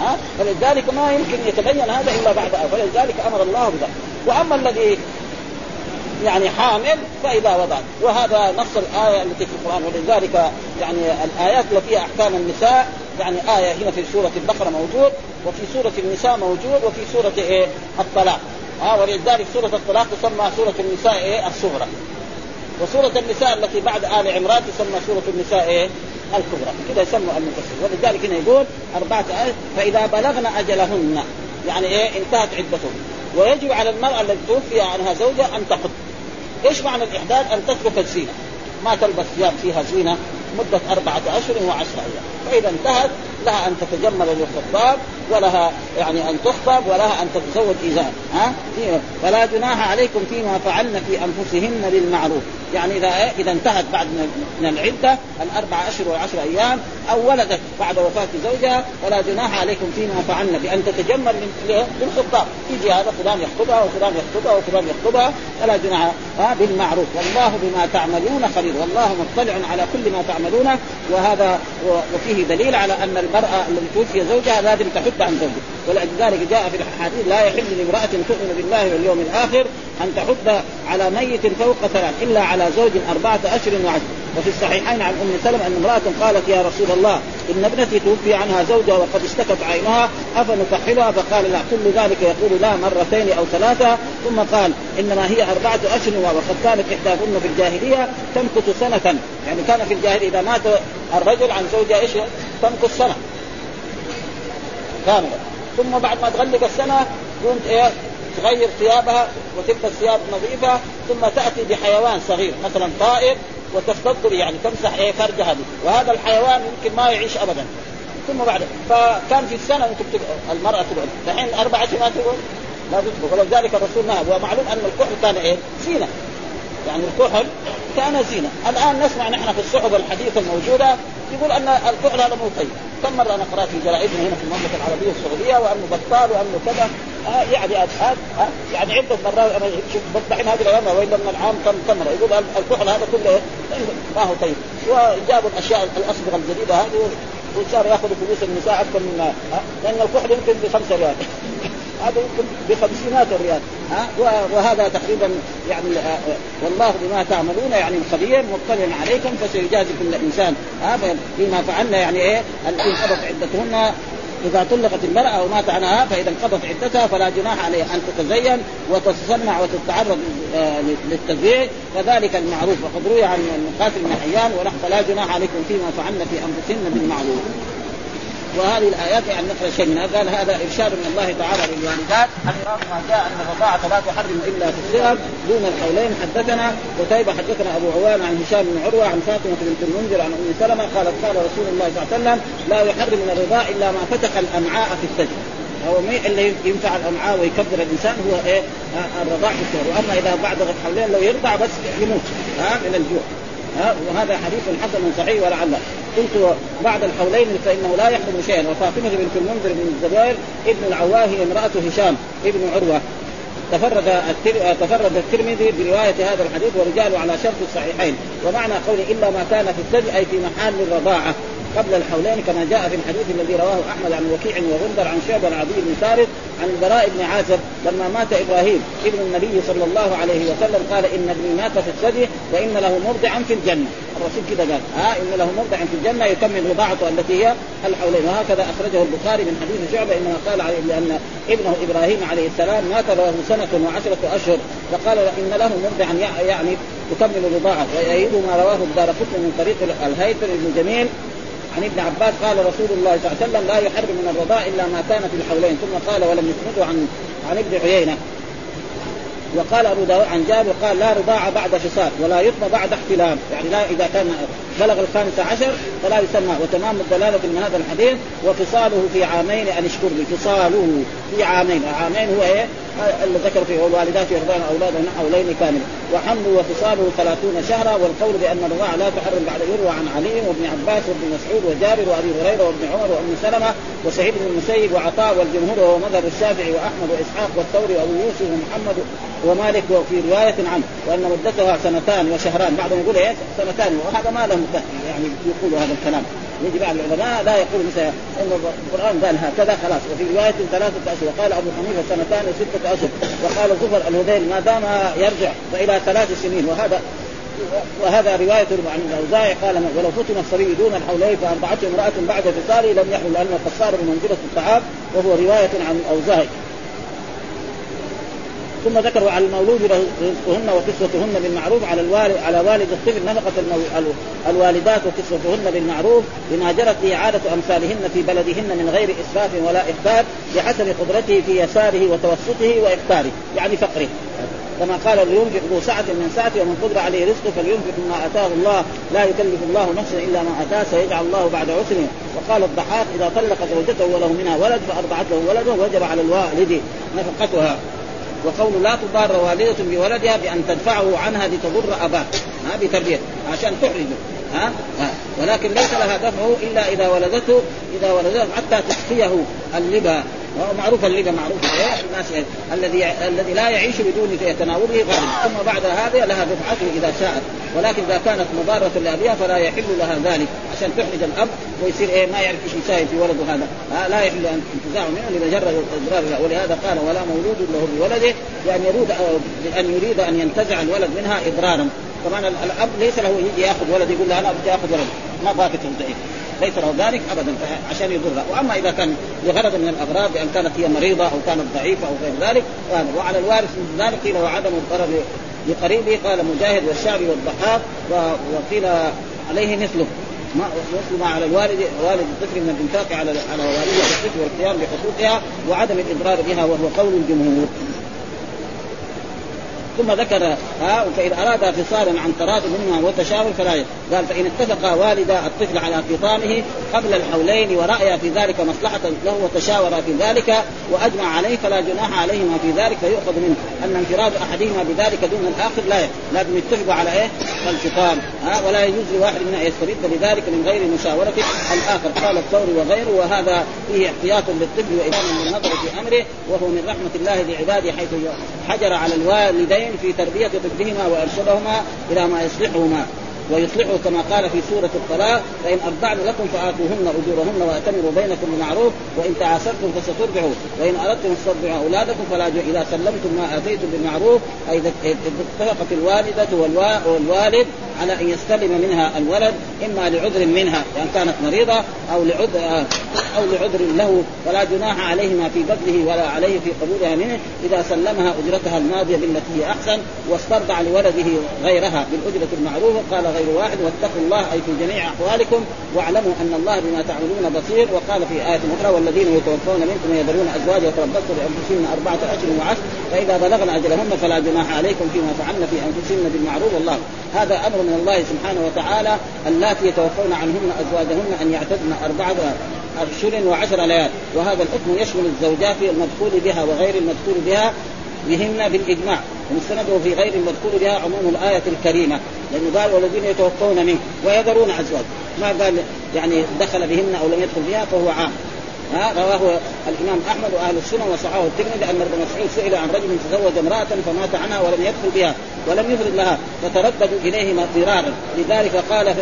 B: ها؟ فلذلك ما يمكن يتبين هذا إلا بعد فلذلك أمر الله بذلك. وأما الذي يعني حامل فإذا وضعت وهذا نص الآية التي في القرآن ولذلك يعني الآيات التي فيها أحكام النساء يعني آية هنا في سورة البقرة موجود وفي سورة النساء موجود وفي سورة إيه؟ الطلاق. ها؟ ولذلك سورة الطلاق تسمى سورة النساء إيه؟ الصغرى. وسورة النساء التي بعد آل عمران تسمى سورة النساء إيه؟ الكبرى. كذا يسمى المفسر ولذلك هنا يقول أربعة آيات فإذا بلغن أجلهن يعني إيه؟ انتهت عدتهن. ويجب على المرأة التي توفي عنها زوجها أن تحط إيش معنى الإحداد؟ أن تترك الزينة. ما تلبس ثياب فيها زينة مدة أربعة أشهر وعشرة أيام. فإذا انتهت لها أن تتجمل للخطاب ولها يعني أن تخطب ولها أن تتزوج ازار ها؟ فلا جناح عليكم فيما فعلن في أنفسهن بالمعروف. يعني إذا إذا انتهت بعد من العدة الأربع اشهر والعشر أيام أو ولدت بعد وفاة زوجها فلا جناح عليكم فيما فعلن بأن تتجمل للخطاب. يجي هذا فلان يخطبها وفلان يخطبها وفلان يخطبها فلا جناح بالمعروف. والله بما تعملون خبير. والله مطلع على كل ما تعملون وهذا وفيه دليل على أن المرأة التي توفي زوجها لازم تحد عن زوجها. ولذلك جاء في الحديث لا يحل لامرأة تؤمن بالله واليوم الآخر أن تحد على ميت فوق ثلاث إلا على زوج أربعة أشهر وعشر وفي الصحيحين عن أم سلمة أن امرأة قالت يا رسول الله إن ابنتي توفي عنها زوجها وقد اشتكت عينها أفنكحلها فقال لا كل ذلك يقول لا مرتين أو ثلاثة. ثم قال إنما هي أربعة أشهر وقد كانت إحداهن في الجاهلية تمكث سنة. يعني كان في الجاهلية إذا مات الرجل عن زوجها إيش؟ تمكث سنة. كاملة. ثم بعد ما تغلق السنة كنت إيه؟ تغير ثيابها وتلبس ثياب نظيفة ثم تأتي بحيوان صغير مثلا طائر وتستضر يعني تمسح إيه فرجها به وهذا الحيوان يمكن ما يعيش ابدا. ثم بعد فكان في السنة انت المرأة تقعد. دحين أربع سنوات تقعد. لا تدخل ولذلك الرسول نهى. ومعلوم أن الكحل كان إيه؟ زينة. يعني الكحل كان زينة. الآن نسمع نحن في الصحف الحديثة الموجودة يقول أن الكحل هذا مو طيب. كم مرة أنا قرات في جرائدنا هنا في المملكة العربية السعودية وأنه بطال وأنه كذا. آه يعني آه آه يعني عده مرات أنا شوف دحين هذه الأيام وإلا من العام كم مره يقول الكحل هذا كله ما هو طيب. وجابوا الأشياء الأصبغة الجديدة هذه وصار يأخذوا فلوس النساء أكثر من لأن الكحل يمكن بخمسة ريال. هذا يمكن بخمسينات الريال ها وهذا تقريبا يعني والله بما تعملون يعني خبير مطلع عليكم فسيجازي كل انسان ها فيما فعلنا يعني إيه ان عدتهن. إذا طلقت المرأة ومات عنها فإذا انقضت عدتها فلا جناح عليها أن تتزين وتتصنع وتتعرض للتزويج وذلك المعروف وقد روي عن قاتل بن حيان ونحن فلا جناح عليكم فيما فعلن في أنفسهن بالمعروف. وهذه الآيات يعني نقرا شيء منها. قال هذا إرشاد من الله تعالى للوالدات. المراد ما جاء أن الرضاعة لا تحرم إلا في الصغر دون الحولين حدثنا قتيبة حدثنا أبو عوان عن هشام بن عروة عن فاطمة بنت المنذر عن أم سلمة قالت قال رسول الله صلى الله عليه وسلم لا يحرم من الرضاع إلا ما فتح الأمعاء في الثدي. هو مي اللي ينفع الأمعاء ويكبر الإنسان هو إيه؟ الرضاع في الصغر وأما إذا بعد الحولين لو يرضع بس يموت. ها من الجوع. ها وهذا حديث حسن صحيح ولعله. قلت بعد الحولين فإنه لا يحرم شيئا. وفاطمة بنت المنذر بن الزبير ابن العواه امرأة هشام ابن عروة. تفرد تفرد الترمذي برواية هذا الحديث ورجاله على شرط الصحيحين. ومعنى قوله إلا ما كان في الثدي أي في محل الرضاعة. قبل الحولين كما جاء في الحديث الذي رواه أحمد عن وكيع وغندر عن شعبه عن عدي بن ثابت عن البراء بن عازب لما مات إبراهيم ابن النبي صلى الله عليه وسلم قال إن ابني مات في الثدي وإن له مرضعا في الجنة. الرسول كذا قال ها إن له مرضع في الجنة يكمل رضاعته التي هي الحولين. وهكذا أخرجه البخاري من حديث شعبة إنما قال عليه لأن ابنه إبراهيم عليه السلام مات له سنة وعشرة أشهر. فقال إن له مرضعا يعني تكمل رضاعه ويؤيد ما رواه الدار من طريق الهيثم بن جميل. عن ابن عباس قال رسول الله صلى الله عليه وسلم لا يحرم من الرضاع إلا ما كان في الحولين. ثم قال ولم يسنده عن عن ابن عيينة. وقال أبو داود عن جابر قال لا رضاعة بعد فصال ولا يطمى بعد احتلام. يعني لا إذا كان بلغ الخامسة عشر فلا يسمى. وتمام الدلالة من هذا الحديث وفصاله في عامين أن اشكر لي. فصاله في عامين. عامين هو إيه؟ اللي ذكر فيه والوالدات يرضعن أولادهن حولين كامل وحمله وفصاله ثلاثون شهرا والقول بأن الرضاعة لا تحرم بعد يروى عن علي وابن عباس وابن مسعود وجابر وأبي هريرة وابن عمر وأم سلمة وسعيد بن المسيب وعطاء والجمهور وهو مذهب الشافعي وأحمد وإسحاق والثوري وأبو يوسف ومحمد ومالك وفي رواية عنه. وأن مدتها سنتان وشهران. بعضهم يقول إيه؟ سنتان. وهذا ما له يعني يقول هذا الكلام. يجي بعض العلماء لا يقول مثل إن القرآن قال هكذا خلاص. وفي رواية ثلاثة أشهر وقال أبو حنيفة سنتان وستة أشهر وقال زفر الهذيل ما دام يرجع فالى ثلاث سنين وهذا وهذا رواية عن الأوزاعي قال ولو فتن الصبي دون الحولين فأرضعته امرأة بعد فصاله لم يحل لأنه قد صار بمنزلة الطعام وهو رواية عن الأوزاعي. ثم ذكروا على المولود رزقهن وكسوتهن بالمعروف على الوالد على والد الطفل نفقة المو... الوالدات وكسوتهن بالمعروف بما جرت به عادة أمثالهن في بلدهن من غير إسراف ولا إخبار بحسب قدرته في يساره وتوسطه وإخباره يعني فقره. كما قال لينفق ذو سعة من سعته ومن قدر عليه رزقه فلينفق مما آتاه الله لا يكلف الله نفسا إلا ما آتاه سيجعل الله بعد عسر. وقال الضحاك إذا طلق زوجته وله منها ولد فأرضعت له ولده وجب على الوالد نفقتها. وقول لا تضار والدة بولدها بأن تدفعه عنها لتضر أباه ها بتربيته عشان تحرجه. ها؟, ها. ولكن ليس لها دفعه إلا إذا ولدته إذا ولدته حتى تخفيه اللبا. معروف اللبا معروف الناس الذي الذي لا يعيش بدون تناوله غالب ثم بعد هذا لها دفعته إذا شاءت. ولكن إذا كانت مضارة لأبيها فلا يحل لها ذلك. عشان تحرج الأب ويصير إيه ما يعرف إيش يساوي في ولده هذا. لا يحل أن تنتزعه منه. لمجرد اضرار ولهذا قال ولا مولود له بولده بأن يريد ان يريد أن ينتزع الولد منها إضرارا. طبعا الأب ليس له يجي يأخذ ولد يقول له أنا بدي أخذ ولد. ما باقي تنتهي ليس له ذلك ابدا عشان يضرها وأما إذا كان لغرض من الأغراض بان كانت هي مريضة أو كانت ضعيفة أو غير ذلك وعلى الوارث من ذلك قيل وعدم الضرر لقريبه. قال مجاهد والشعبي والضحاك وقيل عليه مثله. ما مثل ما على الوالد والد الطفل من الإنفاق على على والديه الطفل والقيام بحقوقها وعدم الإضرار بها وهو قول الجمهور. ثم ذكر ها فإن أراد فصالا عن تراض منهما وتشاور فلا قال فإن اتفق والدا الطفل على فطامه قبل الحولين ورأيا في ذلك مصلحة له وتشاورا في ذلك وأجمع عليه فلا جناح عليهما في ذلك فيؤخذ منه. أن انفراد أحدهما بذلك دون الآخر لا لازم يتفقوا على إيه؟ الفطام ها ولا يجوز لواحد منها يسترد بذلك من غير مشاورة الآخر. قال الثوري وغيره وهذا فيه احتياط للطفل وإمام للنظر في أمره وهو من رحمة الله لعباده حيث حجر على الوالدين الوالدين في تربية طفلهما وإرشادهما إلى ما يصلحهما. ويصلحه كما قال في سورة الطلاق فإن أرضعن لكم فآتوهن أجورهن وأتمروا بينكم بالمعروف وإن تعاسرتم فسترجعوا وإن أردتم أن تسترضعوا أولادكم فلا إذا سلمتم ما آتيتم بالمعروف أي إذا اتفقت الوالدة والوالد على أن يستلم منها الولد إما لعذر منها لأن كانت مريضة أو لعذر أو لعذر له فلا جناح عليهما في بذله ولا عليه في قبولها منه إذا سلمها أجرتها الماضية بالتي هي أحسن واسترضع لولده غيرها بالأجرة المعروفة قال غير واحد واتقوا الله أي في جميع أحوالكم واعلموا أن الله بما تعملون بصير. وقال في آية أخرى والذين يتوفون منكم ويذرون أزواجا يتربصن بأنفسهن أربعة أشهر وعشر فإذا بلغن أجلهن فلا جناح عليكم فيما فعلن في أنفسهن بالمعروف. والله هذا أمر من الله سبحانه وتعالى اللاتي يتوفون عنهن أزواجهن أن يعتدن أربعة أشهر وعشر ليال. وهذا الحكم يشمل الزوجات المدخول بها وغير المدخول بها. بهن بالإجماع ومستنده في غير المذكور بها عموم الآية الكريمة لأنه قال والذين يتوفون منه ويذرون أزواج ما قال يعني دخل بهن أو لم يدخل بها فهو عام. ها رواه الإمام أحمد وأهل السنة وصححه الترمذي أن ابن مسعود سئل عن رجل تزوج امرأة فمات عنها ولم يدخل بها ولم يفرد لها فترددوا إليه ضرارا لذلك قال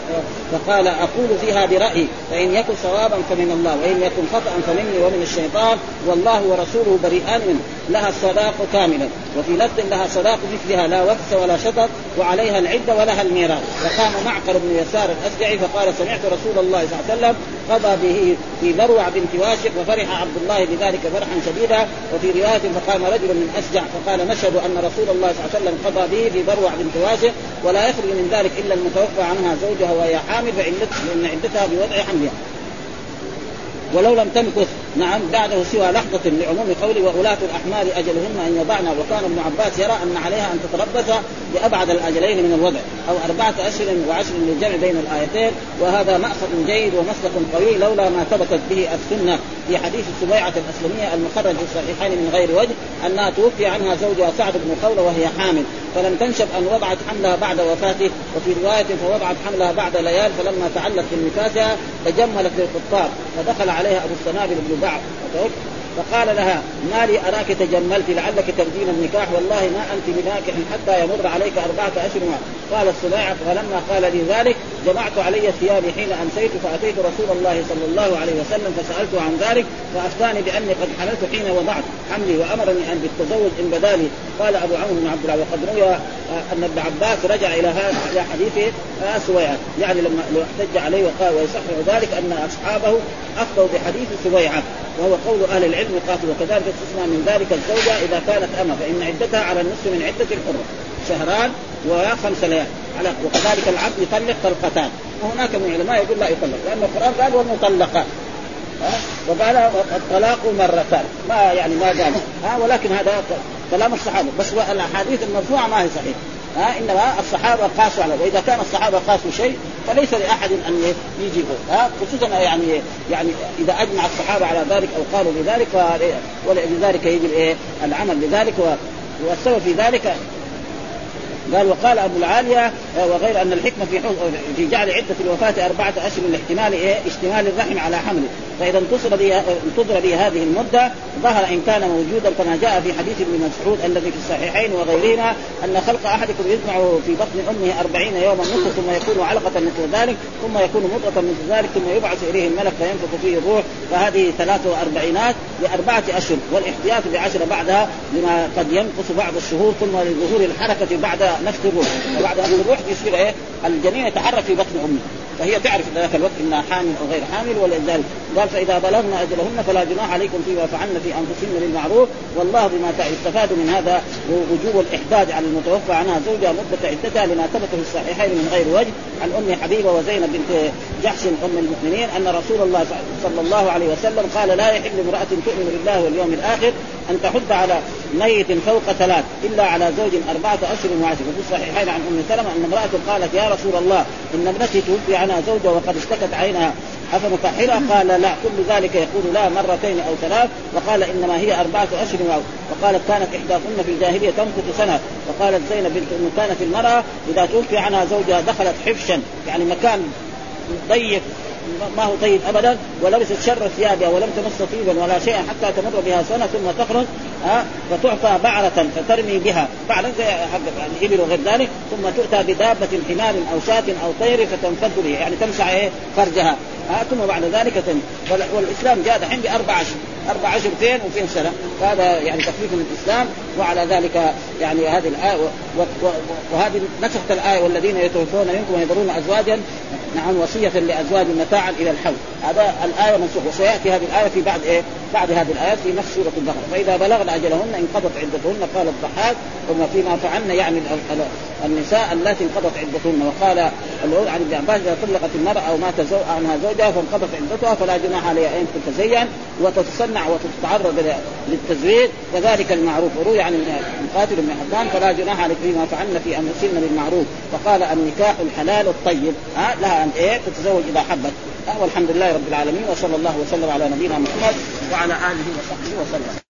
B: فقال أقول فيها برأيي فإن يكن صوابا فمن الله وإن يكن خطا فمني ومن الشيطان والله ورسوله بريئان منه لها الصداق كاملا. وفي لفظ لها صداق مثلها لا وكس ولا شطط وعليها العدة ولها الميراث. فقام معقل بن يسار الاسجعي فقال سمعت رسول الله صلى الله عليه وسلم قضى به في بروع بنت واشق وفرح عبد الله بذلك فرحا شديدا. وفي رواية فقام رجل من اسجع فقال نشهد أن رسول الله صلى الله عليه وسلم قضى به في بروع بنت واشق ولا يخرج من ذلك إلا المتوفى عنها زوجها وهي حامل فإن عدتها بوضع حملها. ولو لم تمكث نعم بعده سوى لحظة لعموم قوله وأولاة الأحمال أجلهن أن يضعن. وكان ابن عباس يرى أن عليها أن تتربص بأبعد الأجلين من الوضع أو أربعة أشهر وعشر للجمع بين الآيتين. وهذا مأخذ جيد ومسلك قوي لولا ما ثبتت به السنة في حديث سبيعة الأسلمية المخرج في الصحيحين من غير وجه أنها توفي عنها زوجها سعد بن خولة وهي حامل. فلم تنشب أن وضعت حملها بعد وفاته وفي رواية فوضعت حملها بعد ليال فلما تعلق في نفاسها تجملت للقطار فدخل عليها أبو السنابل بن بعض فقال لها ما لي أراك تجملت لعلك ترجين النكاح والله ما أنت بناكح حتى يمر عليك أربعة أشهر. قال السباع فلما قال لي ذلك جمعت علي ثيابي حين أمسيت فأتيت رسول الله صلى الله عليه وسلم فسالته عن ذلك فأفتاني بأني قد حللت حين وضعت حملي وأمرني أن بالتزوج إن بدالي قال أبو عمرو بن عبد الله وقد روي أن ابن عباس رجع إلى هذا إلى حديث سويعه يعني لما احتج عليه وقال ويصحح ذلك أن أصحابه افتوا بحديث سويعة وهو قول أهل العلم. قاتل وكذلك تسمى من ذلك الزوجة إذا كانت اما فإن عدتها على النصف من عدة الحره شهران وخمس ليال. على وكذلك العبد يطلق طلقتان. وهناك من العلماء يقول لا يطلق لأن القرآن قال والمطلقات وقال الطلاق مرتان. ما يعني ما قال. ها؟ ولكن هذا كلام الصحابة. بس الأحاديث المرفوعة ما هي صحيحة. ها إنما الصحابة قاسوا على وإذا كان الصحابة قاسوا شيء فليس لأحد أن يجي ها خصوصا يعني يعني إذا أجمع الصحابة على ذلك أو قالوا بذلك ولذلك يجب إيه؟ العمل بذلك والسبب في ذلك قال وقال أبو العالية آه، وغير أن الحكمة في في جعل عدة الوفاة أربعة اشهر لاحتمال إيه؟ اشتمال الرحم على حمله فإذا انتصر انتظر به هذه المدة ظهر إن كان موجودا كما جاء في حديث ابن مسعود الذي في الصحيحين وغيرهما أن خلق أحدكم يجمع في بطن أمه أربعين يوما نصف ثم يكون علقة مثل ذلك ثم يكون مضغة مثل ذلك ثم يبعث إليه الملك فينفخ فيه الروح فهذه ثلاث وأربعينات لأربعة اشهر والاحتياط بعشر بعدها لما قد ينقص بعض الشهور ثم لظهور الحركة بعد نفس الروح. وبعد نفس الروح يصير إيه؟ الجنين يتحرك في بطن أمه. فهي تعرف ذاك الوقت إنها حامل أو غير حامل ولذلك قال فإذا بلغن أجلهن فلا جناح عليكم فيما فعلن في أنفسهن بالمعروف. والله بما يستفاد من هذا وجوب الاحداد على المتوفى عنها زوجها مدة عدتها لما ثبت في الصحيحين من غير وجه عن أم حبيبة وزينب بنت جحش أم المؤمنين أن رسول الله صلى الله عليه وسلم قال لا يحل امرأة تؤمن بالله واليوم الآخر أن تحد على ميت فوق ثلاث إلا على زوج أربعة اشهر وعشر وفي الصحيحين عن أم سلمة أن امرأة قالت يا رسول الله إن ابنتي توفي عنها زوجها وقد اشتكت عينها أفنطهرها قال لا. كل ذلك يقول لا مرتين أو ثلاث. وقال إنما هي أربعة أشهر وقالت كانت إحداثن في الجاهلية تمكث سنة. وقالت زينب بنت أم كانت المرأة إذا توفي عنها زوجها دخلت حفشا. يعني مكان ضيق ما هو طيب ابدا ولبست شر ثيابها ولم تمس طيبا ولا شيئا حتى تمر بها سنة ثم تخرج ها فتعطى بعرة فترمي بها. بعرة زي حق الإبل وغير ذلك ثم تؤتى بدابة حمار أو شاة أو طير فتنفذ به يعني تمسح إيه؟ فرجها. ها ثم بعد ذلك تم والإسلام جاء دحين بأربع أربع اشهر فين وفين سنة. فهذا يعني تخفيف من الإسلام وعلى ذلك يعني هذه الآية وهذه نسخت الآية والذين يتوفون منكم ويذرون أزواجا نعم وصية لأزواج متاعا إلى الحول. هذا الآية منسوخة وسيأتي هذه الآية في بعد إيه؟ بعد هذه الآيات في نفس سورة البقرة. فإذا بلغن أجلهن انقضت عدتهن قال الضحاك ثم فيما فعلن يعني النساء اللاتي انقضت عدتهن. وقال عن ابن عباس إذا طلقت المرأة أو مات عنها زوجها فانقضت عدتها فلا جناح عليها إن تتزين وتتصنع وتتعرض للتزويج كذلك المعروف وروي عن القاتل بن حبان فلا جناح عليك فيما فعلن في أنفسهن بالمعروف. فقال النكاح الحلال الطيب. ها لها أن إيه؟ تتزوج إذا حبت. والحمد لله رب العالمين وصلى الله وسلم على نبينا محمد وعلى آله وصحبه وسلم.